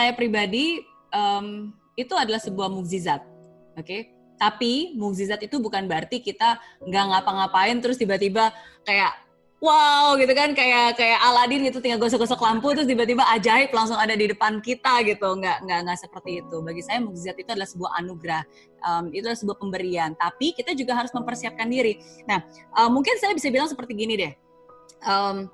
saya pribadi um, itu adalah sebuah mukjizat, oke? Okay? Tapi mukjizat itu bukan berarti kita nggak ngapa-ngapain terus tiba-tiba kayak wow gitu kan? Kayak kayak Aladin gitu tinggal gosok-gosok lampu terus tiba-tiba ajaib langsung ada di depan kita gitu. Nggak nggak nggak seperti itu. Bagi saya mukjizat itu adalah sebuah anugerah um, itu adalah sebuah pemberian. Tapi kita juga harus mempersiapkan diri. Nah uh, mungkin saya bisa bilang seperti gini deh. Um,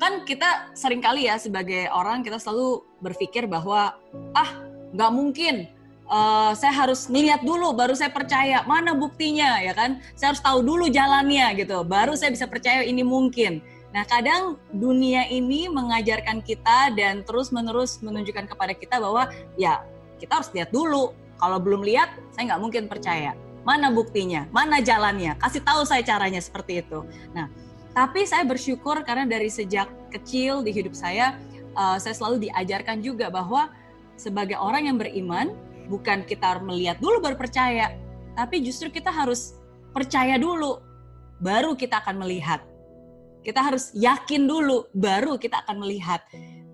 kan kita sering kali ya sebagai orang kita selalu berpikir bahwa ah nggak mungkin uh, saya harus ngeliat dulu baru saya percaya mana buktinya ya kan? Saya harus tahu dulu jalannya gitu. Baru saya bisa percaya ini mungkin. Nah kadang dunia ini mengajarkan kita dan terus menerus menunjukkan kepada kita bahwa ya kita harus lihat dulu. Kalau belum lihat saya nggak mungkin percaya. Mana buktinya? Mana jalannya? Kasih tahu saya caranya seperti itu. Nah tapi saya bersyukur karena dari sejak kecil di hidup saya uh, saya selalu diajarkan juga bahwa sebagai orang yang beriman bukan kita melihat dulu baru percaya, tapi justru kita harus percaya dulu, baru kita akan melihat. Kita harus yakin dulu, baru kita akan melihat.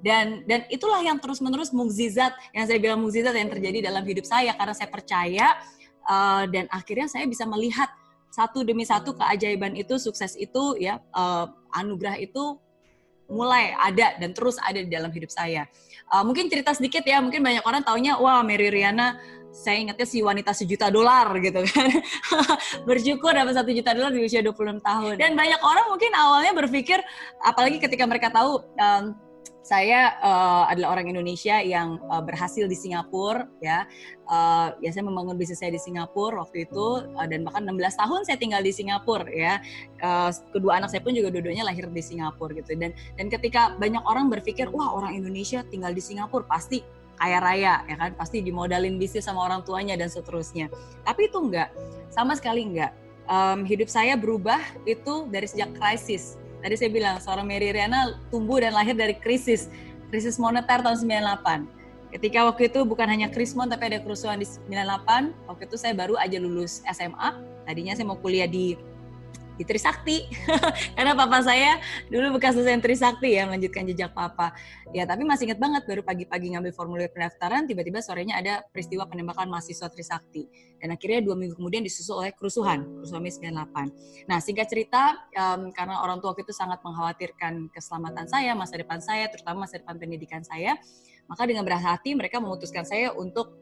Dan dan itulah yang terus-menerus mukjizat yang saya bilang mukjizat yang terjadi dalam hidup saya karena saya percaya uh, dan akhirnya saya bisa melihat satu demi satu keajaiban itu, sukses itu, ya uh, anugerah itu mulai ada dan terus ada di dalam hidup saya. Uh, mungkin cerita sedikit ya, mungkin banyak orang taunya, wah Mary Riana, saya ingatnya si wanita sejuta dolar gitu kan. Bersyukur dapat satu juta dolar di usia 26 tahun. Dan banyak orang mungkin awalnya berpikir, apalagi ketika mereka tahu um, saya uh, adalah orang Indonesia yang uh, berhasil di Singapura ya. Uh, ya saya membangun bisnis saya di Singapura waktu itu uh, dan bahkan 16 tahun saya tinggal di Singapura ya. Uh, kedua anak saya pun juga dua-duanya lahir di Singapura gitu dan dan ketika banyak orang berpikir wah orang Indonesia tinggal di Singapura pasti kaya raya ya kan pasti dimodalin bisnis sama orang tuanya dan seterusnya. Tapi itu enggak sama sekali enggak. Um, hidup saya berubah itu dari sejak krisis Tadi saya bilang seorang Mary Riana tumbuh dan lahir dari krisis, krisis moneter tahun 98. Ketika waktu itu bukan hanya krismon tapi ada kerusuhan di 98, waktu itu saya baru aja lulus SMA. Tadinya saya mau kuliah di di Trisakti. Karena papa saya dulu bekas dosen Trisakti ya melanjutkan jejak papa. Ya tapi masih ingat banget baru pagi-pagi ngambil formulir pendaftaran tiba-tiba sorenya ada peristiwa penembakan mahasiswa Trisakti. Dan akhirnya dua minggu kemudian disusul oleh kerusuhan kerusuhan Mei 98 nah singkat cerita um, karena orang tua itu sangat mengkhawatirkan keselamatan saya masa depan saya terutama masa depan pendidikan saya maka dengan berat hati mereka memutuskan saya untuk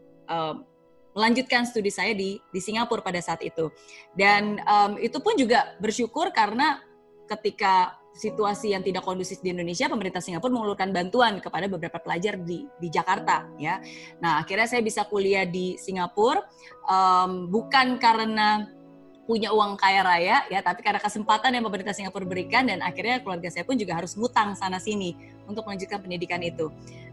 melanjutkan studi saya di di Singapura pada saat itu. Dan um, itu pun juga bersyukur karena ketika situasi yang tidak kondusif di Indonesia, pemerintah Singapura mengulurkan bantuan kepada beberapa pelajar di di Jakarta, ya. Nah, akhirnya saya bisa kuliah di Singapura um, bukan karena punya uang kaya raya ya, tapi karena kesempatan yang pemerintah Singapura berikan dan akhirnya keluarga saya pun juga harus ngutang sana sini untuk melanjutkan pendidikan itu.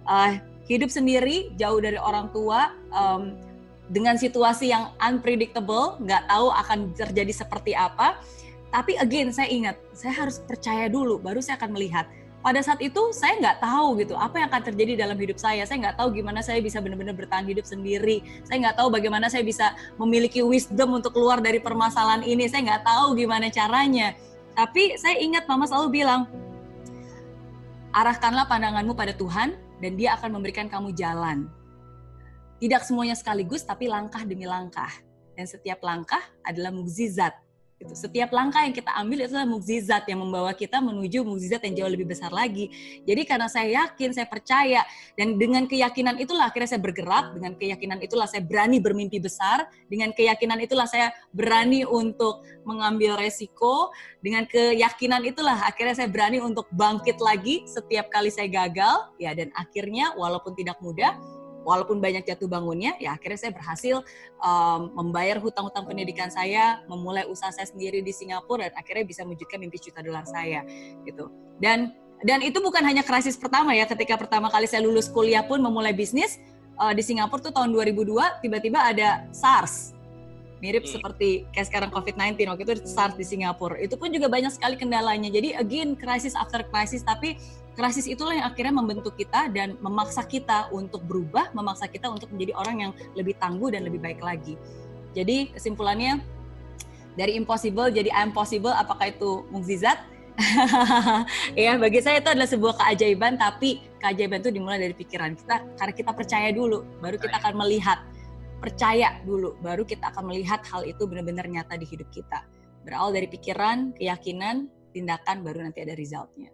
Uh, hidup sendiri jauh dari orang tua. Um, dengan situasi yang unpredictable, nggak tahu akan terjadi seperti apa. Tapi again, saya ingat, saya harus percaya dulu, baru saya akan melihat. Pada saat itu saya nggak tahu gitu apa yang akan terjadi dalam hidup saya. Saya nggak tahu gimana saya bisa benar-benar bertahan hidup sendiri. Saya nggak tahu bagaimana saya bisa memiliki wisdom untuk keluar dari permasalahan ini. Saya nggak tahu gimana caranya. Tapi saya ingat mama selalu bilang, arahkanlah pandanganmu pada Tuhan dan Dia akan memberikan kamu jalan tidak semuanya sekaligus, tapi langkah demi langkah. Dan setiap langkah adalah mukjizat. Itu Setiap langkah yang kita ambil itu adalah mukjizat yang membawa kita menuju mukjizat yang jauh lebih besar lagi. Jadi karena saya yakin, saya percaya, dan dengan keyakinan itulah akhirnya saya bergerak, dengan keyakinan itulah saya berani bermimpi besar, dengan keyakinan itulah saya berani untuk mengambil resiko, dengan keyakinan itulah akhirnya saya berani untuk bangkit lagi setiap kali saya gagal, ya dan akhirnya walaupun tidak mudah, walaupun banyak jatuh bangunnya, ya akhirnya saya berhasil um, membayar hutang-hutang pendidikan saya, memulai usaha saya sendiri di Singapura dan akhirnya bisa mewujudkan mimpi juta dolar saya gitu. Dan dan itu bukan hanya krisis pertama ya, ketika pertama kali saya lulus kuliah pun memulai bisnis uh, di Singapura tuh tahun 2002 tiba-tiba ada SARS mirip hmm. seperti kayak sekarang COVID-19 waktu itu SARS di Singapura. Itu pun juga banyak sekali kendalanya. Jadi again krisis after krisis tapi krisis itulah yang akhirnya membentuk kita dan memaksa kita untuk berubah, memaksa kita untuk menjadi orang yang lebih tangguh dan lebih baik lagi. Jadi kesimpulannya dari impossible jadi I'm possible apakah itu mukjizat? ya bagi saya itu adalah sebuah keajaiban tapi keajaiban itu dimulai dari pikiran kita karena kita percaya dulu, baru kita akan melihat. Percaya dulu, baru kita akan melihat hal itu benar-benar nyata di hidup kita. Berawal dari pikiran, keyakinan, tindakan, baru nanti ada resultnya.